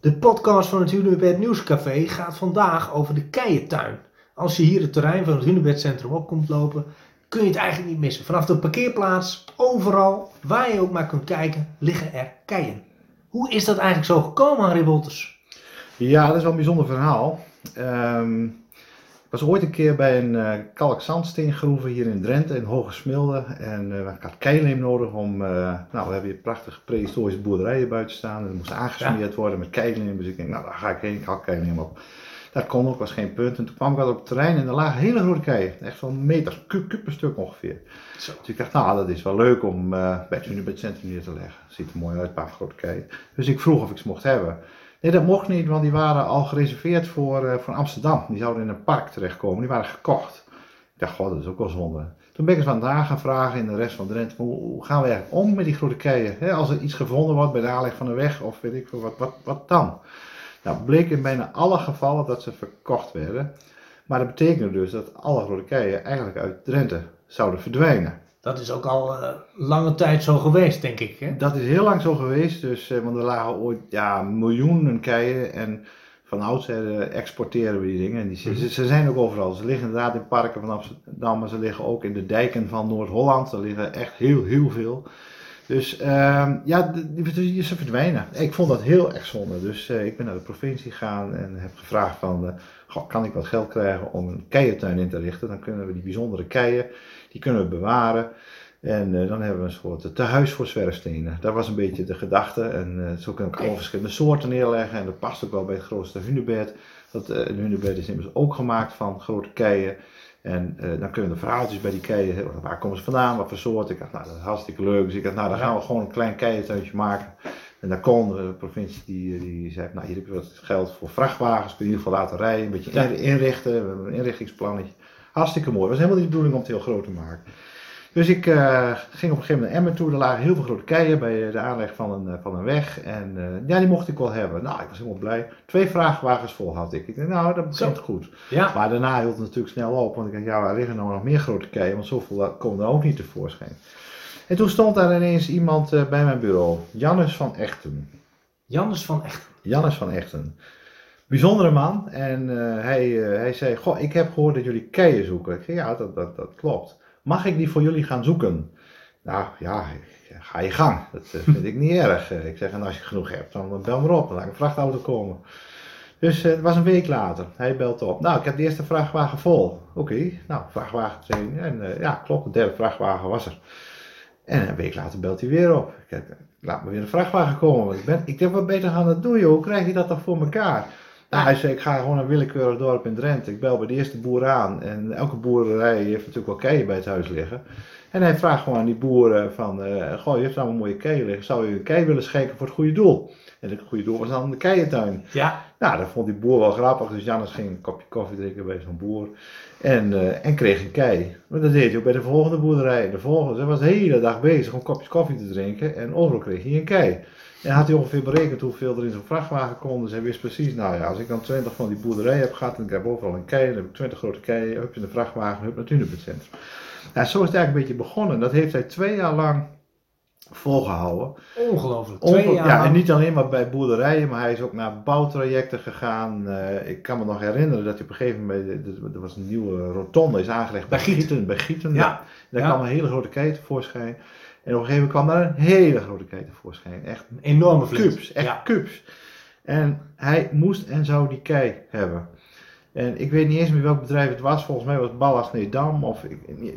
De podcast van het Hunebed Nieuwscafé gaat vandaag over de keientuin. Als je hier het terrein van het Hunebed Centrum op komt lopen, kun je het eigenlijk niet missen. Vanaf de parkeerplaats, overal, waar je ook maar kunt kijken, liggen er keien. Hoe is dat eigenlijk zo gekomen, Harry Wolters? Ja, dat is wel een bijzonder verhaal. Ik was ooit een keer bij een uh, kalkzandsteengroeven hier in Drenthe, in Hoge Smilde. En uh, ik had keileem nodig om, uh, nou we hebben hier prachtige prehistorische boerderijen buiten staan. En dat moest aangesmeerd worden met keileem. Dus ik denk, nou daar ga ik heen, ik haal keileem op. Dat kon ook, was geen punt. En toen kwam ik wat op het terrein en er lagen hele grote keien. Echt wel een meter, kub per stuk ongeveer. Zo. Dus ik dacht, nou dat is wel leuk om bij het Unibed-centrum neer te leggen. Ziet er mooi uit, een paar grote keien. Dus ik vroeg of ik ze mocht hebben. Nee, dat mocht niet, want die waren al gereserveerd voor, uh, voor Amsterdam. Die zouden in een park terechtkomen, die waren gekocht. Ik dacht, god, dat is ook wel zonde. Toen ben ik vandaag gaan vragen in de rest van Drenthe, hoe, hoe gaan we eigenlijk om met die grote keien? als er iets gevonden wordt bij de aanleg van de weg of weet ik veel, wat, wat, wat dan? Nou, bleek in bijna alle gevallen dat ze verkocht werden. Maar dat betekende dus dat alle grote keien eigenlijk uit Drenthe zouden verdwijnen. Dat is ook al uh, lange tijd zo geweest, denk ik. Hè? Dat is heel lang zo geweest, dus, uh, want er lagen ooit ja, miljoenen keien en van oudsher uh, exporteren we die dingen. En die, ze, ze, zijn ook overal. Ze liggen inderdaad in parken van Amsterdam, maar ze liggen ook in de dijken van Noord-Holland. Er liggen echt heel, heel veel. Dus ehm, ja, ze verdwijnen. Ik vond dat heel erg zonde. Dus ik ben naar de provincie gegaan en heb gevraagd van, goh, kan ik wat geld krijgen om een keientuin in te richten? Dan kunnen we die bijzondere keien die kunnen we bewaren. En uh, dan hebben we een soort tehuis voor zwerfstenen. Dat was een beetje de gedachte. En uh, zo kunnen we alle verschillende soorten neerleggen. En dat past ook wel bij het grootste hunebed. Dat, een hunebed is immers ook gemaakt van grote keien. En dan kunnen de verhaaltjes bij die keien. Waar komen ze vandaan? Wat voor soort? Ik dacht, nou dat is hartstikke leuk. Dus ik dacht, nou dan gaan we gewoon een klein keientuintje maken. En daar kon de provincie, die, die zei, nou hier heb je wat geld voor vrachtwagens. Kun je in ieder geval laten rijden. Een beetje inrichten. We hebben een inrichtingsplannetje. Hartstikke mooi. Het was helemaal niet de bedoeling om het heel groot te maken. Dus ik uh, ging op een gegeven moment naar Emmen toe. Er lagen heel veel grote keien bij de aanleg van een, van een weg. En uh, ja, die mocht ik wel hebben. Nou, ik was helemaal blij. Twee vrachtwagens vol had ik. Ik dacht, nou, dat begint goed. Ja. Maar daarna hield het natuurlijk snel op. Want ik dacht, ja, waar liggen nou nog meer grote keien? Want zoveel komen er ook niet tevoorschijn. En toen stond daar ineens iemand uh, bij mijn bureau. Jannes van Echten. Jannes van Echten? Jannes van Echten bijzondere man. En uh, hij, uh, hij zei, goh, ik heb gehoord dat jullie keien zoeken. Ik zei, ja, dat, dat, dat klopt. Mag ik die voor jullie gaan zoeken? Nou, ja, ga je gang. Dat uh, vind ik niet erg. Ik zeg, en als je genoeg hebt, dan bel maar op. Dan laat ik een vrachtauto komen. Dus het was een week later. Hij belt op. Nou, ik heb de eerste vrachtwagen vol. Oké, nou, vrachtwagen 2. En ja, klopt, de derde vrachtwagen was er. En een week later belt hij weer op. Ik, laat me weer een vrachtwagen komen. Ik, ben, ik heb wat beter gaan het doen. Hoe krijg je dat toch voor elkaar? Nou, hij zei, ik ga gewoon naar een willekeurig dorp in Drenthe. Ik bel bij de eerste boer aan. En elke boerderij heeft natuurlijk wel keien bij het huis liggen. En hij vraagt gewoon aan die boeren van, uh, goh, je hebt nou een mooie keien liggen. Zou je een kei willen schenken voor het goede doel? En het goede doel was dan de keientuin. Ja. Nou, dat vond die boer wel grappig. Dus Jannes ging een kopje koffie drinken bij zo'n boer. En, uh, en kreeg een kei. Maar dat deed hij ook bij de volgende boerderij. De volgende, hij was de hele dag bezig om kopjes koffie te drinken. En overal kreeg hij een kei. En had hij ongeveer berekend hoeveel er in zo'n vrachtwagen kon. Dus hij wist precies, nou ja, als ik dan 20 van die boerderijen heb gehad en ik heb overal een kei, dan heb ik 20 grote keien, hup in de vrachtwagen, hup naar het Unibedcentrum. Nou, zo is het eigenlijk een beetje begonnen. Dat heeft hij twee jaar lang volgehouden. Ongelooflijk, twee jaar Ja, en niet alleen maar bij boerderijen, maar hij is ook naar bouwtrajecten gegaan. Uh, ik kan me nog herinneren dat hij op een gegeven moment, er was een nieuwe rotonde is aangelegd bij, bij Gieten. Bij Gieten, ja. Daar kwam een hele grote kei tevoorschijn. En op een gegeven moment kwam daar een hele grote kei tevoorschijn. Echt een enorme. Kubus, echt ja. kubus. En hij moest en zou die kei hebben. En ik weet niet eens meer welk bedrijf het was. Volgens mij was het Ballas Nedam. Of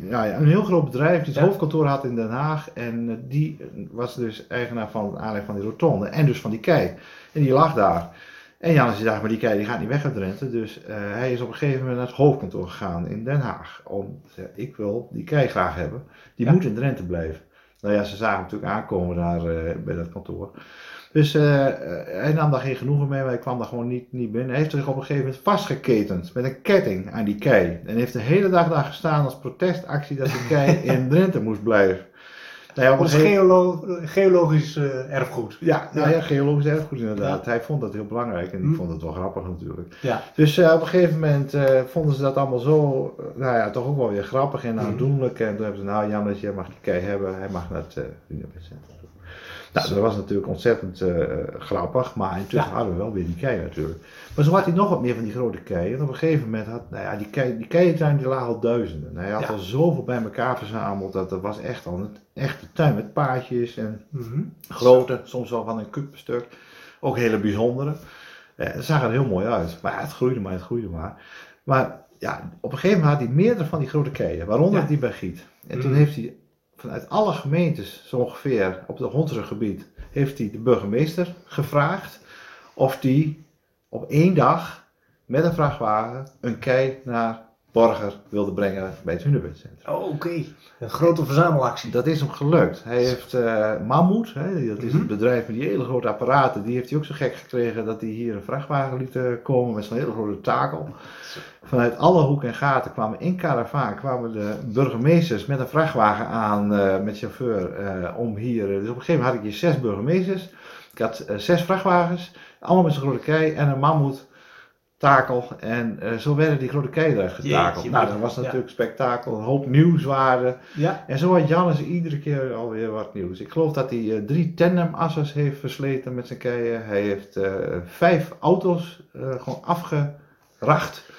nou ja, een heel groot bedrijf die het ja. hoofdkantoor had in Den Haag. En die was dus eigenaar van het aanleg van die rotonde. En dus van die kei. En die lag daar. En Janus dacht, maar die kei die gaat niet weg uit Drenthe. Dus uh, hij is op een gegeven moment naar het hoofdkantoor gegaan in Den Haag. Om te zeggen, ik wil die kei graag hebben. Die ja. moet in Drenthe blijven. Nou ja, ze zagen natuurlijk aankomen daar uh, bij dat kantoor. Dus uh, hij nam daar geen genoegen mee, maar hij kwam daar gewoon niet, niet binnen. Hij heeft zich op een gegeven moment vastgeketend met een ketting aan die kei. En heeft de hele dag daar gestaan als protestactie dat die kei in Drenthe moest blijven. Nou ja, geolo geologisch uh, erfgoed. Ja, nou ja, geologisch erfgoed inderdaad. Ja. Hij vond dat heel belangrijk en die hm. vond het wel grappig natuurlijk. Ja. Dus uh, op een gegeven moment uh, vonden ze dat allemaal zo, nou ja, toch ook wel weer grappig en aandoenlijk. En toen hebben ze, nou Jan, jij mag die kei hebben, hij mag naar het Universiteitscentrum. Nou, dat was natuurlijk ontzettend eh, grappig, maar intussen Ja. hadden we wel weer die kei natuurlijk. Maar zo had hij nog wat meer van die grote keien. En op een gegeven moment had, nou ja, die, kei, die keientuin die lag al duizenden. En hij had Ja. al zoveel bij elkaar verzameld, dat dat was echt al een echte tuin met paadjes en Mhm. grote, soms wel van een kuub per stuk. Ook hele bijzondere. Eh, het zag er heel mooi uit. Maar ja, het groeide maar, het groeide maar. Maar ja, op een gegeven moment had hij meerdere van die grote keien, waaronder Ja. die bij Giet. En toen Mhm. heeft hij vanuit alle gemeentes, zo ongeveer, op het Hondsruggebied, heeft hij de burgemeester gevraagd of die op één dag met een vrachtwagen een kei naar Borger wilde brengen bij het Hunebedcentrum. Oh, oké. Een grote verzamelactie. Dat is hem gelukt. Hij heeft eh Mammoet, hè, dat is Mhm. het bedrijf met die hele grote apparaten, die heeft hij ook zo gek gekregen dat hij hier een vrachtwagen liet eh, komen met zo'n hele grote takel. Vanuit alle hoeken en gaten kwamen in karavaan kwamen de burgemeesters met een vrachtwagen aan eh, met chauffeur om hier. dus op een gegeven moment had ik hier zes burgemeesters. Ik had zes vrachtwagens, allemaal met zo'n grote kei en een mammoet takel. En eh, zo werden die grote keien eruit getakeld. Nou, dat was Ja. natuurlijk spektakel, een hoop nieuwswaarde. Ja. En zo had Jannes iedere keer alweer wat nieuws. Ik geloof dat hij eh, drie tandemassers heeft versleten met zijn keien. Hij heeft eh, vijf auto's gewoon afgeracht.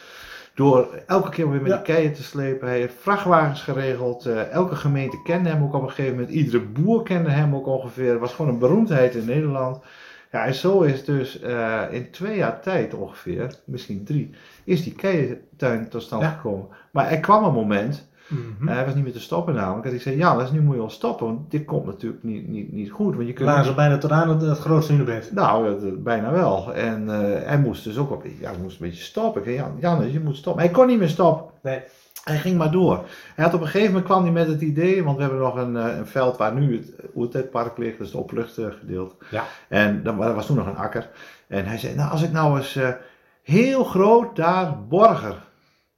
Door elke keer weer met Ja. die keien te slepen. Hij heeft vrachtwagens geregeld. Elke gemeente kende hem ook op een gegeven moment. Iedere boer kende hem ook ongeveer. Het was gewoon een beroemdheid in Nederland. Ja, en zo is dus eh, in twee jaar tijd ongeveer, misschien drie, is die keientuin tot stand Ja. gekomen. Maar er kwam een moment Mhm. en hij was niet meer te stoppen namelijk. Dat ik zei, ja, dus nu moet je wel stoppen, want dit komt natuurlijk niet, niet, niet goed. Want je kunt Waren ze bijna tot aan het, het grootste hunebed. nou, dat- dat- bijna wel. En eh, hij moest dus ook op, ja, hij moest een beetje stoppen. Ik zei, Jan, je moet stoppen. Hij kon niet meer stoppen. Nee. Hij ging maar door. Hij had op een gegeven moment kwam hij met het idee, want we hebben nog een, eh, een veld waar nu het Oertetpark ligt, dat is het openluchtgedeelte. Ja. En wa- was toen nog een akker. En hij zei, nou als ik nou eens eh, heel groot daar Borger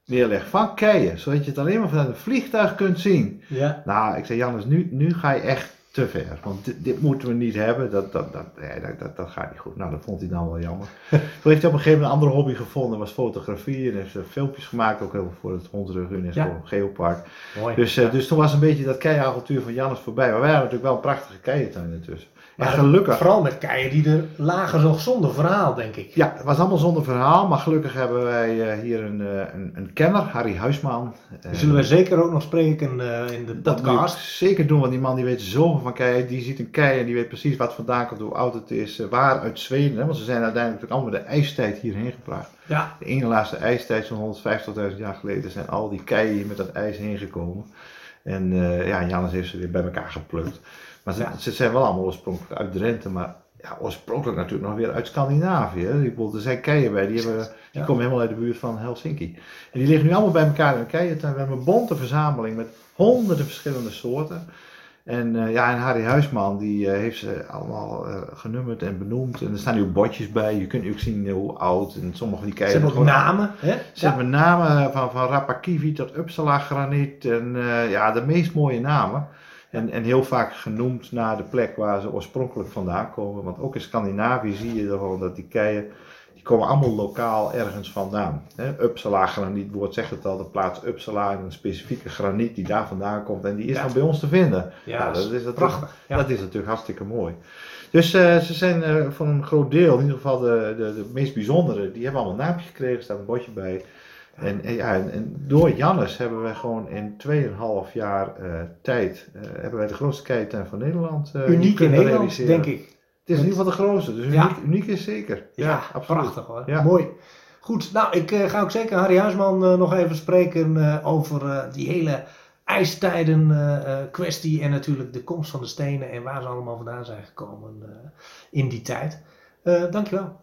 neerleg van keien, zodat je het alleen maar vanuit een vliegtuig kunt zien. Ja. Nou, ik zei, Jannes, nu, nu ga je echt te ver. Want dit, dit moeten we niet hebben. Dat, dat, dat, nee, dat, dat, dat gaat niet goed. Nou, dat vond hij dan wel jammer. Toen heeft hij op een gegeven moment een andere hobby gevonden. was fotografie. En heeft filmpjes gemaakt. Ook heel veel voor het Hondrug UNESCO Ja. Geopark. Mooi. Dus, eh, dus toen was een beetje dat keiavontuur van Jannes voorbij. Maar wij hadden natuurlijk wel een prachtige keientuin ertussen. Maar gelukkig... Vooral met keien die er lagen nog zonder verhaal, denk ik. Ja, het was allemaal zonder verhaal. Maar gelukkig hebben wij eh, hier een, eh, een, een kenner. Harry Huisman. Eh, Die zullen wij zeker ook nog spreken eh, in de podcast. zeker doen, want die man die weet zoveel van keien. Die ziet een kei en die weet precies wat vandaan komt, hoe oud het is, eh, waar uit Zweden. Hè? Want ze zijn uiteindelijk allemaal de ijstijd hierheen gebracht. Ja. De ene laatste ijstijd, zo'n 150.000 jaar geleden, zijn al die keien hier met dat ijs heen gekomen. En eh, ja, Jannes heeft ze weer bij elkaar geplukt. Maar ze, Ja. ze zijn wel allemaal oorspronkelijk uit Drenthe, maar ja, oorspronkelijk natuurlijk nog weer uit Scandinavië. hè. Ik bedoel, er zijn keien bij, die, hebben, die komen helemaal uit de buurt van Helsinki. En die liggen nu allemaal bij elkaar in een keientuin. We hebben een bonte verzameling met honderden verschillende soorten. En, eh, ja, en Harry Huisman die eh, heeft ze allemaal eh, genummerd en benoemd. En er staan nu ook bordjes bij. Je kunt nu ook zien hoe oud. En sommige die Ze keien hebben ook namen. Hè? ze hebben namen van, van Rapakivi tot Uppsala graniet. En ja, de meest mooie namen. En, en heel vaak genoemd naar de plek waar ze oorspronkelijk vandaan komen. Want ook in Scandinavië zie je gewoon dat die keien, die komen allemaal lokaal ergens vandaan. Hè? Uppsala graniet, het woord zegt het al, de plaats Uppsala en een specifieke graniet die daar vandaan komt. En die is Ja. dan bij ons te vinden. Ja, Nou, dat is natuurlijk- prachtig. Ja. Dat is natuurlijk hartstikke mooi. Dus eh, ze zijn eh, van een groot deel, in ieder geval de, de, de meest bijzondere, die hebben allemaal een naampje gekregen, staat een bordje bij. En, en, ja, en, en door Jannes hebben wij gewoon in 2,5 jaar eh, tijd, eh, hebben wij de grootste keientuin van Nederland eh, Uniek in kunnen Nederland, realiseren. denk ik. Het is in ieder geval de grootste, dus Ja. uniek, uniek is zeker. Ja, absoluut. prachtig hoor. Ja. Mooi. Goed, nou ik ga ook zeker Harry Huisman nog even spreken over die hele ijstijden kwestie en natuurlijk de komst van de stenen en waar ze allemaal vandaan zijn gekomen in die tijd. Eh dankjewel.